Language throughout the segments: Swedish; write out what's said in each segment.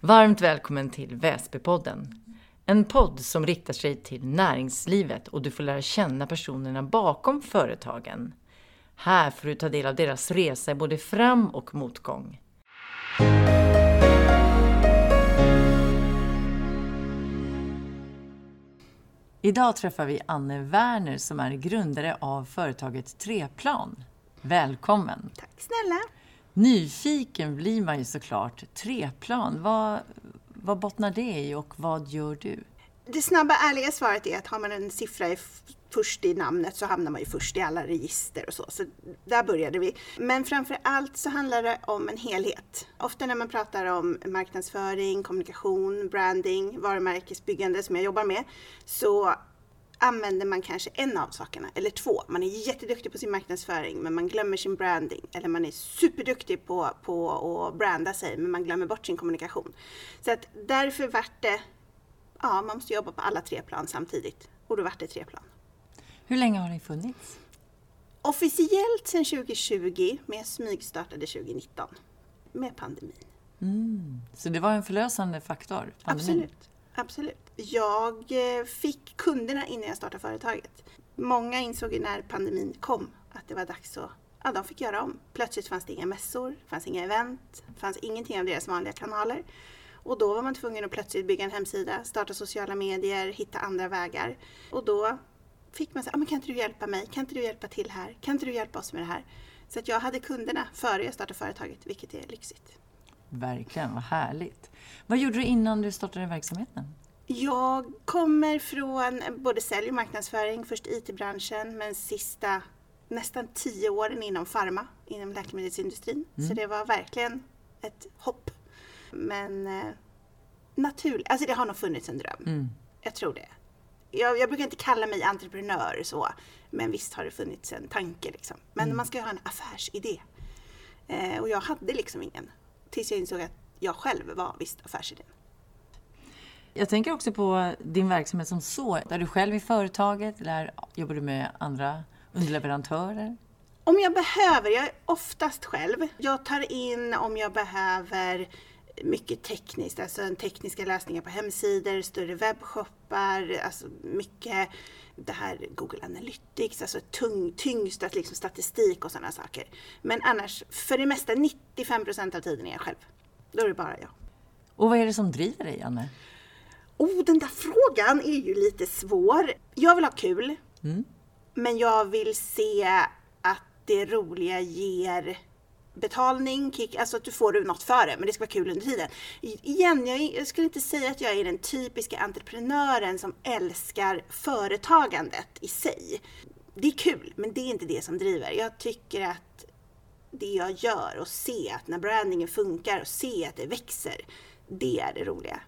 Varmt välkommen till Väsbypodden. En podd som riktar sig till näringslivet och du får lära känna personerna bakom företagen. Här får du ta del av deras resa både fram och motgång. Idag träffar vi Anne Werner som är grundare av företaget Treplan. Välkommen! Tack snälla! Nyfiken blir man ju såklart. Treplan, vad, vad bottnar det i och vad gör du? Det snabba ärliga svaret är att har man en siffra först i namnet så hamnar man ju först i alla register och så. Så där började vi. Men framför allt så handlar det om en helhet. Ofta när man pratar om marknadsföring, kommunikation, branding, varumärkesbyggande som jag jobbar med så använder man kanske en av sakerna eller två. Man är jätteduktig på sin marknadsföring men man glömmer sin branding. Eller man är superduktig på, på att branda sig men man glömmer bort sin kommunikation. Så att därför vart det, ja man måste jobba på alla tre plan samtidigt. Och då vart det tre plan. Hur länge har ni funnits? Officiellt sedan 2020 men jag smygstartade 2019 med pandemin. Mm. Så det var en förlösande faktor? Pandemin. Absolut. Absolut. Jag eh, fick kunderna innan jag startade företaget. Många insåg ju när pandemin kom att det var dags att ja, de fick göra om. Plötsligt fanns det inga mässor, fanns inga event, fanns ingenting av deras vanliga kanaler. Och då var man tvungen att plötsligt bygga en hemsida, starta sociala medier, hitta andra vägar. Och då fick man säga, ah, men kan inte du hjälpa mig? Kan inte du hjälpa till här? Kan inte du hjälpa oss med det här? Så att jag hade kunderna före jag startade företaget, vilket är lyxigt. Verkligen, vad härligt. Vad gjorde du innan du startade verksamheten? Jag kommer från både sälj och marknadsföring, först IT-branschen men sista nästan tio åren inom pharma, inom läkemedelsindustrin. Mm. Så det var verkligen ett hopp. Men eh, naturligt, alltså det har nog funnits en dröm. Mm. Jag tror det. Jag, jag, brukar inte kalla mig entreprenör så, men visst har det funnits en tanke liksom. Men mm. man ska ju ha en affärsidé. Eh, och jag hade liksom ingen. Tills jag insåg att jag själv var visst affärsidén. Jag tänker också på din verksamhet som så. Är du själv i företaget eller jobbar du med andra underleverantörer? Om jag behöver, jag är oftast själv. Jag tar in om jag behöver mycket tekniskt, alltså tekniska lösningar på hemsidor, större webbshoppar, alltså mycket det här Google Analytics, alltså tung, tyngst liksom statistik och sådana saker. Men annars, för det mesta 95 procent av tiden är jag själv. Då är det bara jag. Och vad är det som driver dig, Anne? Oh, den där frågan är ju lite svår. Jag vill ha kul. Mm. Men jag vill se att det roliga ger betalning, kick, alltså att du får något för det, men det ska vara kul under tiden. Igen, jag, jag skulle inte säga att jag är den typiska entreprenören som älskar företagandet i sig. Det är kul, men det är inte det som driver. Jag tycker att det jag gör och se att när brandingen funkar och se att det växer, det är det roliga.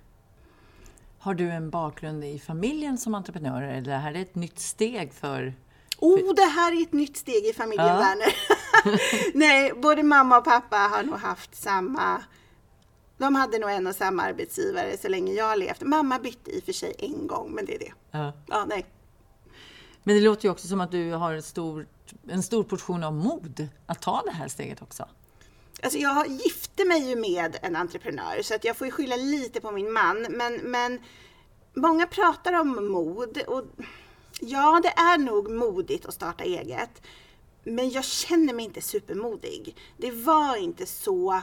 Har du en bakgrund i familjen som entreprenör eller är det här ett nytt steg för Oh, det här är ett nytt steg i familjen ja. Werner. Nej, både mamma och pappa har nog haft samma de hade nog en och samma arbetsgivare så länge jag har levt. Mamma bytte i och för sig en gång, men det är det. Ja. ja nej. Men det låter ju också som att du har en stor, en stor portion av mod att ta det här steget också. Alltså jag gifte mig ju med en entreprenör så att jag får ju skylla lite på min man. Men, men många pratar om mod och ja, det är nog modigt att starta eget. Men jag känner mig inte supermodig. Det var inte så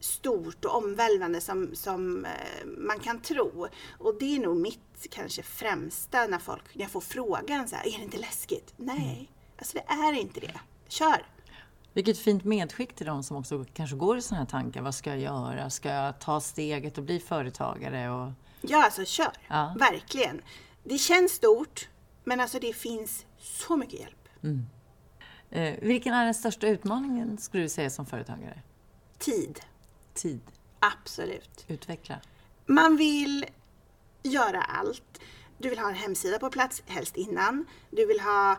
stort och omvälvande som, som eh, man kan tro. Och det är nog mitt kanske främsta när folk, när jag får frågan så här, är det inte läskigt? Nej, mm. alltså det är inte det. Kör! Vilket fint medskick till de som också kanske går i sådana här tankar. Vad ska jag göra? Ska jag ta steget och bli företagare? Och... Ja, alltså kör! Ja. Verkligen. Det känns stort, men alltså det finns så mycket hjälp. Mm. Eh, vilken är den största utmaningen skulle du säga som företagare? Tid. Tid. Absolut. Utveckla. Man vill göra allt. Du vill ha en hemsida på plats, helst innan. Du vill ha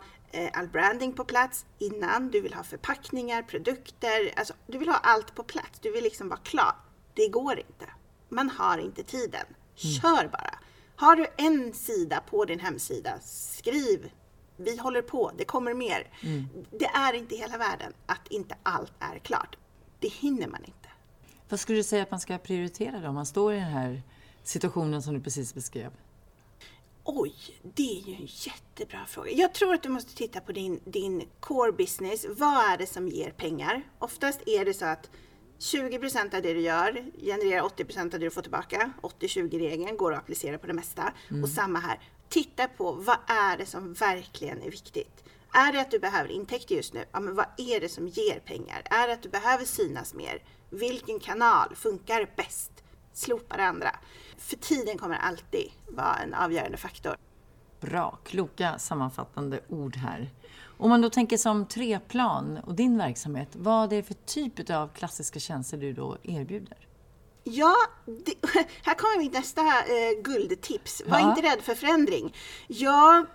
all branding på plats innan. Du vill ha förpackningar, produkter. Alltså, du vill ha allt på plats. Du vill liksom vara klar. Det går inte. Man har inte tiden. Mm. Kör bara. Har du en sida på din hemsida, skriv. Vi håller på, det kommer mer. Mm. Det är inte hela världen att inte allt är klart. Det hinner man inte. Vad skulle du säga att man ska prioritera då, om man står i den här situationen som du precis beskrev? Oj, det är ju en jättebra fråga. Jag tror att du måste titta på din, din core business. Vad är det som ger pengar? Oftast är det så att 20 procent av det du gör genererar 80 procent av det du får tillbaka. 80-20-regeln går att applicera på det mesta. Mm. Och samma här. Titta på vad är det som verkligen är viktigt. Är det att du behöver intäkter just nu? Ja, men vad är det som ger pengar? Är det att du behöver synas mer? Vilken kanal funkar bäst? Slopa det andra. För tiden kommer alltid vara en avgörande faktor. Bra, kloka sammanfattande ord här. Om man då tänker som Treplan och din verksamhet, vad är det för typ av klassiska tjänster du då erbjuder? Ja, det, här kommer mitt nästa eh, guldtips. Var ja. inte rädd för förändring. Jag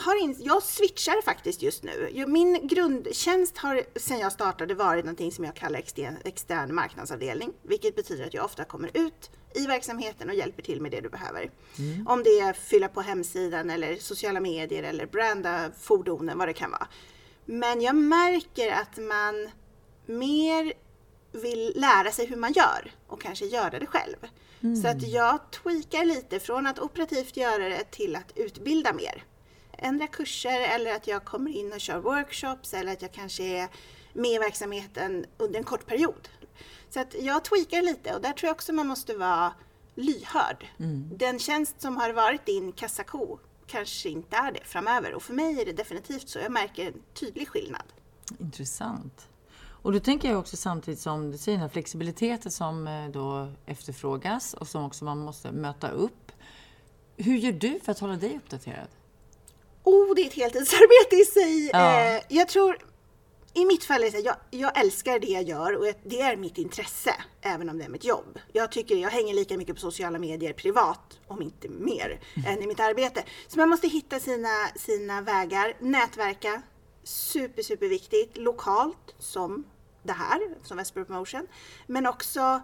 har in, jag switchar faktiskt just nu. Min grundtjänst har sedan jag startade varit någonting som jag kallar extern, extern marknadsavdelning, vilket betyder att jag ofta kommer ut i verksamheten och hjälper till med det du behöver. Mm. Om det är fylla på hemsidan eller sociala medier eller branda fordonen, vad det kan vara. Men jag märker att man mer vill lära sig hur man gör och kanske göra det själv. Mm. Så att jag tweakar lite från att operativt göra det till att utbilda mer ändra kurser eller att jag kommer in och kör workshops eller att jag kanske är med i verksamheten under en kort period. Så att jag tweakar lite och där tror jag också man måste vara lyhörd. Mm. Den tjänst som har varit din kassako kanske inte är det framöver och för mig är det definitivt så. Jag märker en tydlig skillnad. Intressant. Och då tänker jag också samtidigt som du säger den här flexibiliteten som eh, då efterfrågas och som också man måste möta upp. Hur gör du för att hålla dig uppdaterad? Oh, det är ett heltidsarbete i sig. Ja. Eh, jag tror, i mitt fall är det så jag, jag älskar det jag gör och det är mitt intresse, även om det är mitt jobb. Jag tycker jag hänger lika mycket på sociala medier privat, om inte mer, mm. än i mitt arbete. Så man måste hitta sina, sina vägar, nätverka, super, super viktigt, lokalt som det här, som Vesper Promotion, men också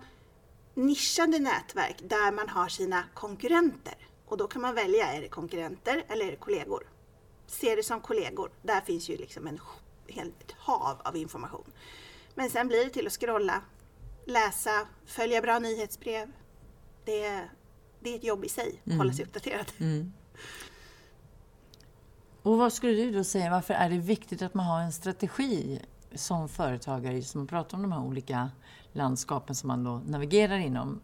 nischade nätverk där man har sina konkurrenter. Och då kan man välja, är det konkurrenter eller är det kollegor? Ser det som kollegor. Där finns ju liksom en, ett hav av information. Men sen blir det till att scrolla, läsa, följa bra nyhetsbrev. Det är, det är ett jobb i sig, mm. hålla sig uppdaterad. Mm. Och vad skulle du då säga, varför är det viktigt att man har en strategi som företagare, som pratar om de här olika landskapen som man då navigerar inom?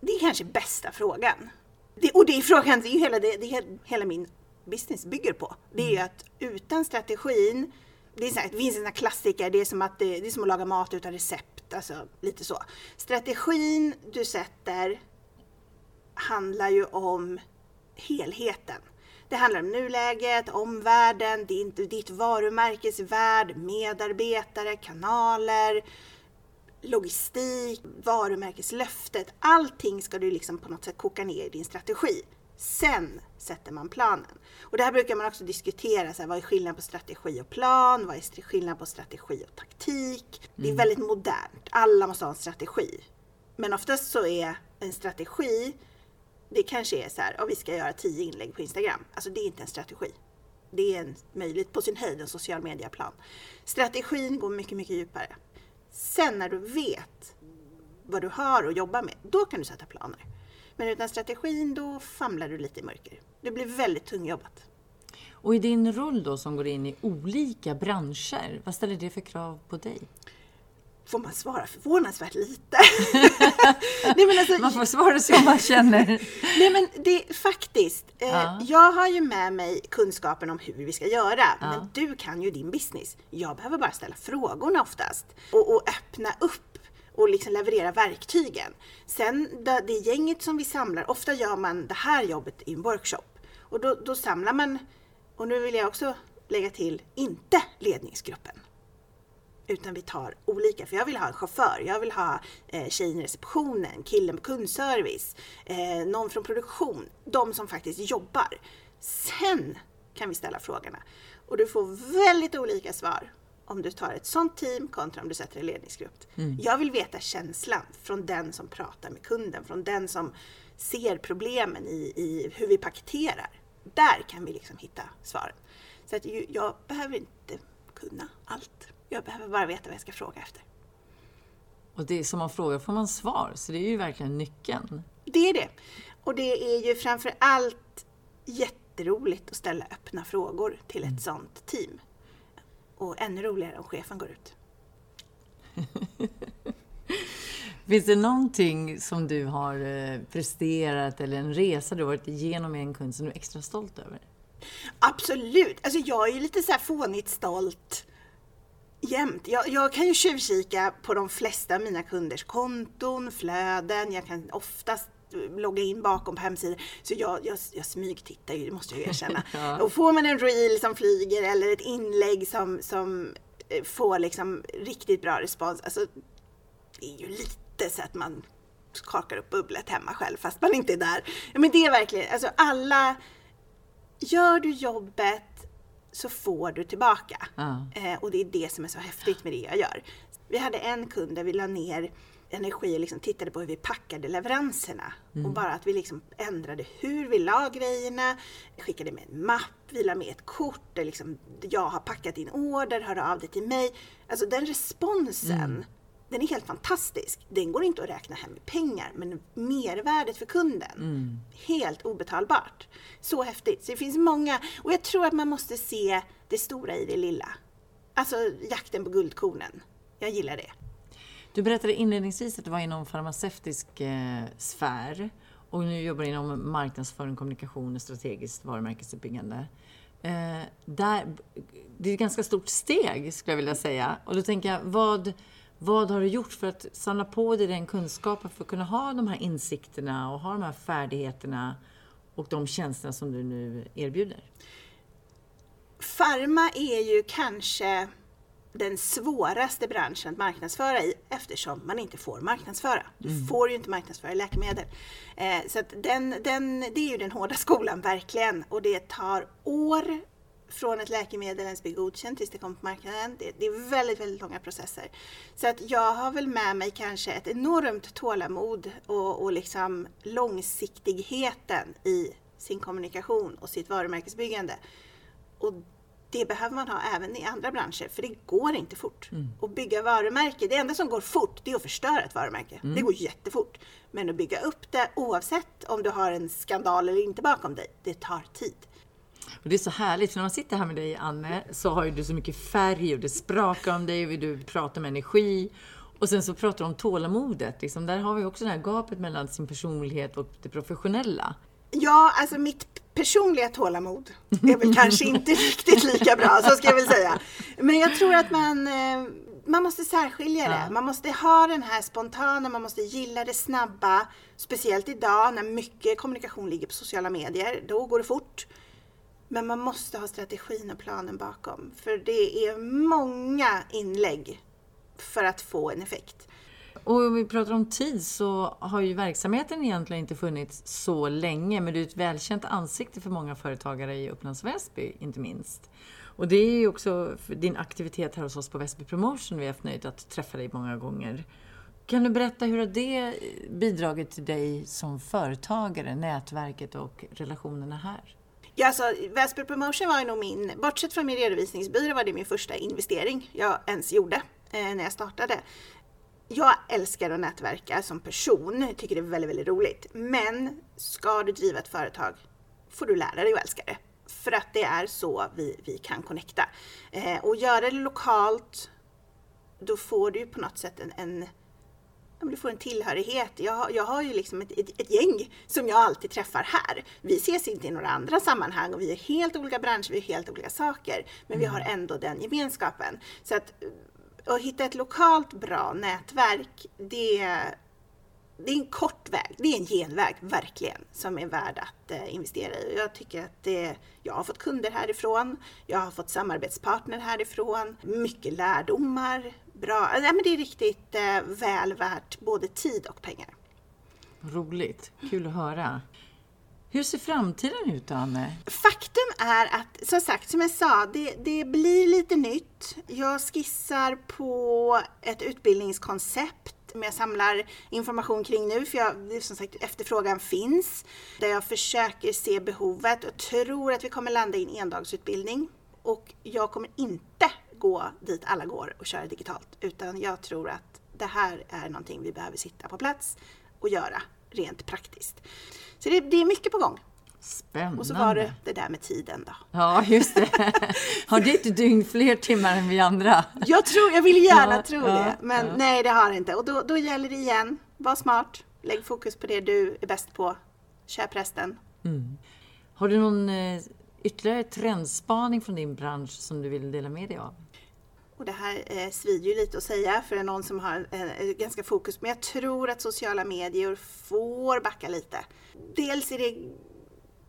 Det är kanske bästa frågan. Det, och det är frågan, det är hela, det, det är hela min business bygger på. Det är ju mm. att utan strategin, det, är så här, det finns en klassiker, det är, som att det, det, är som att laga mat utan recept, alltså lite så. Strategin du sätter handlar ju om helheten. Det handlar om nuläget, omvärlden, ditt varumärkes värld, medarbetare, kanaler, logistik, varumärkeslöftet. Allting ska du liksom på något sätt koka ner i din strategi. Sen sätter man planen. Och det här brukar man också diskutera, så här, vad är skillnaden på strategi och plan? Vad är skillnaden på strategi och taktik? Det är mm. väldigt modernt. Alla måste ha en strategi. Men oftast så är en strategi, det kanske är så här, vi ska göra tio inlägg på Instagram. Alltså det är inte en strategi. Det är en möjligt, på sin höjd, en social media-plan. Strategin går mycket, mycket djupare. Sen när du vet vad du har att jobba med, då kan du sätta planer. Men utan strategin då famlar du lite i mörker. Det blir väldigt tungjobbat. Och i din roll då som går in i olika branscher, vad ställer det för krav på dig? Får man svara förvånansvärt lite? Nej, men alltså, man får svara som man känner. Nej men det faktiskt. Eh, ja. Jag har ju med mig kunskapen om hur vi ska göra. Ja. Men du kan ju din business. Jag behöver bara ställa frågorna oftast. Och, och öppna upp och liksom leverera verktygen. Sen det, det gänget som vi samlar, ofta gör man det här jobbet i en workshop. Och då, då samlar man, och nu vill jag också lägga till, inte ledningsgruppen utan vi tar olika. För jag vill ha en chaufför, jag vill ha eh, tjejen i receptionen, killen på kundservice, eh, någon från produktion. De som faktiskt jobbar. Sen kan vi ställa frågorna. Och du får väldigt olika svar om du tar ett sånt team kontra om du sätter en ledningsgrupp. Mm. Jag vill veta känslan från den som pratar med kunden, från den som ser problemen i, i hur vi paketerar. Där kan vi liksom hitta svaren. Så att jag behöver inte kunna allt. Jag behöver bara veta vad jag ska fråga efter. Och det är som man frågar får man svar, så det är ju verkligen nyckeln. Det är det. Och det är ju framför allt jätteroligt att ställa öppna frågor till ett mm. sånt team. Och ännu roligare om chefen går ut. Finns det någonting som du har eh, presterat eller en resa du varit igenom med en kund som du är extra stolt över? Absolut! Alltså jag är ju lite så här fånigt stolt jämt. Jag, jag, kan ju tjuvkika på de flesta av mina kunders konton, flöden. Jag kan oftast logga in bakom på hemsidor. Så jag, jag, jag smygtittar ju, det måste jag ju erkänna. ja. Och får man en reel som flyger eller ett inlägg som, som eh, får liksom riktigt bra respons, alltså det är ju lite så att man skakar upp bubblet hemma själv fast man inte är där. Men det är verkligen, alltså alla, gör du jobbet så får du tillbaka. Ja. Eh, och det är det som är så häftigt med det jag gör. Vi hade en kund där vi la ner energi och liksom tittade på hur vi packade leveranserna. Mm. Och bara att vi liksom ändrade hur vi la grejerna, skickade med en mapp, vi la med ett kort där liksom jag har packat din order, hör av dig till mig. Alltså den responsen, mm. den är helt fantastisk. Den går inte att räkna hem i pengar, men mervärdet för kunden, mm. helt obetalbart. Så häftigt. Så det finns många, och jag tror att man måste se det stora i det lilla. Alltså jakten på guldkornen. Jag gillar det. Du berättade inledningsvis att du var inom farmaceutisk eh, sfär och nu jobbar du inom marknadsföring, kommunikation och strategiskt varumärkesuppbyggande. Eh, där, det är ett ganska stort steg skulle jag vilja säga. Och då tänker jag, vad, vad har du gjort för att samla på dig den kunskapen för att kunna ha de här insikterna och ha de här färdigheterna och de tjänsterna som du nu erbjuder? Pharma är ju kanske den svåraste branschen att marknadsföra i eftersom man inte får marknadsföra. Du mm. får ju inte marknadsföra läkemedel. Eh, så att den, den, det är ju den hårda skolan verkligen och det tar år från ett läkemedel ens blir godkänt tills det kommer på marknaden. Det, det, är väldigt, väldigt långa processer. Så att jag har väl med mig kanske ett enormt tålamod och, och liksom långsiktigheten i sin kommunikation och sitt varumärkesbyggande. Och det behöver man ha även i andra branscher, för det går inte fort. Mm. Att bygga varumärke, det enda som går fort, det är att förstöra ett varumärke. Mm. Det går jättefort. Men att bygga upp det, oavsett om du har en skandal eller inte bakom dig, det tar tid. Och det är så härligt, för när man sitter här med dig, Anne, så har ju du så mycket färg och det sprakar om dig och du pratar med energi. Och sen så pratar du om tålamodet. Liksom, där har vi också det här gapet mellan sin personlighet och det professionella. Ja, alltså mitt personliga tålamod är väl kanske inte riktigt lika bra, så ska jag väl säga. Men jag tror att man, eh, man måste särskilja det. Ja. Man måste ha den här spontana, man måste gilla det snabba. Speciellt idag när mycket kommunikation ligger på sociala medier. Då går det fort. Men man måste ha strategin och planen bakom. För det är många inlägg för att få en effekt. Och om vi pratar om tid så har ju verksamheten egentligen inte funnits så länge, men du är ett välkänt ansikte för många företagare i Upplands Väsby, inte minst. Och det är ju också din aktivitet här hos oss på Väsby Promotion vi har haft nöjet att träffa dig många gånger. Kan du berätta hur har det bidragit till dig som företagare, nätverket och relationerna här? Ja, alltså, Väsby Promotion var ju nog min, bortsett från min redovisningsbyrå, var det min första investering jag ens gjorde eh, när jag startade jag älskar att nätverka som person, tycker det är väldigt, väldigt roligt. Men ska du driva ett företag får du lära dig att älska det. För att det är så vi, vi kan connecta. Eh, och göra det lokalt, då får du på något sätt en, en du får en tillhörighet. Jag, jag har ju liksom ett, ett, ett, gäng som jag alltid träffar här. Vi ses inte i några andra sammanhang och vi är helt olika branscher, vi är helt olika saker. Men mm. vi har ändå den gemenskapen. Så att att hitta ett lokalt bra nätverk, det, det är en kort väg. Det är en genväg, verkligen, som är värd att eh, investera i. Jag tycker att det, jag har fått kunder härifrån, jag har fått samarbetspartner härifrån, mycket lärdomar, bra. Ja, men det är riktigt eh, väl värt både tid och pengar. Roligt, kul att höra. Hur ser framtiden ut då, Anne? Faktum är att, som sagt, som jag sa, det, det blir lite nytt. Jag skissar på ett utbildningskoncept som jag samlar information kring nu, för jag, som sagt, efterfrågan finns. Där jag försöker se behovet och tror att vi kommer landa i en endagsutbildning. Och jag kommer inte gå dit alla går och köra digitalt, utan jag tror att det här är någonting vi behöver sitta på plats och göra rent praktiskt. Så det, det är mycket på gång. Spännande. Och så var det det där med tiden då. Ja, just det. Har ditt dygn fler timmar än vi andra? Jag, tror, jag vill gärna Ja, tro ja, det, men ja. nej det har det inte. Och då, då gäller det igen, var smart, lägg fokus på det du är bäst på, köp resten. Har du någon eh, ytterligare trendspaning från din bransch som du vill dela med dig av? Och det här eh, svider ju lite att säga för någon som har eh, eh, ganska fokus, men jag tror att sociala medier får backa lite. Dels är det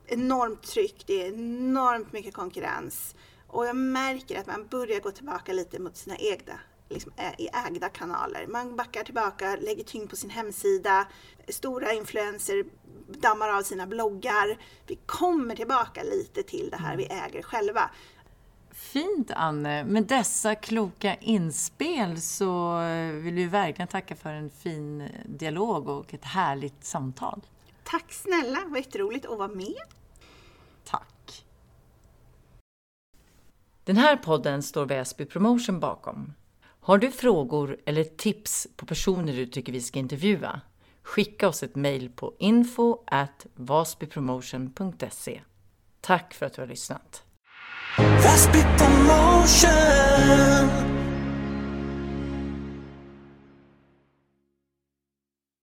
enormt tryck, det är enormt mycket konkurrens och jag märker att man börjar gå tillbaka lite mot sina egna liksom, eh, i ägda kanaler. Man backar tillbaka, lägger tyngd på sin hemsida, stora influenser dammar av sina bloggar. Vi kommer tillbaka lite till det här vi äger själva. Fint Anne! Med dessa kloka inspel så vill vi verkligen tacka för en fin dialog och ett härligt samtal. Tack snälla, vad jätteroligt att vara med. Tack! Den här podden står Väsby Promotion bakom. Har du frågor eller tips på personer du tycker vi ska intervjua? Skicka oss ett mejl på info vasbypromotion.se. Tack för att du har lyssnat! That's big emotion.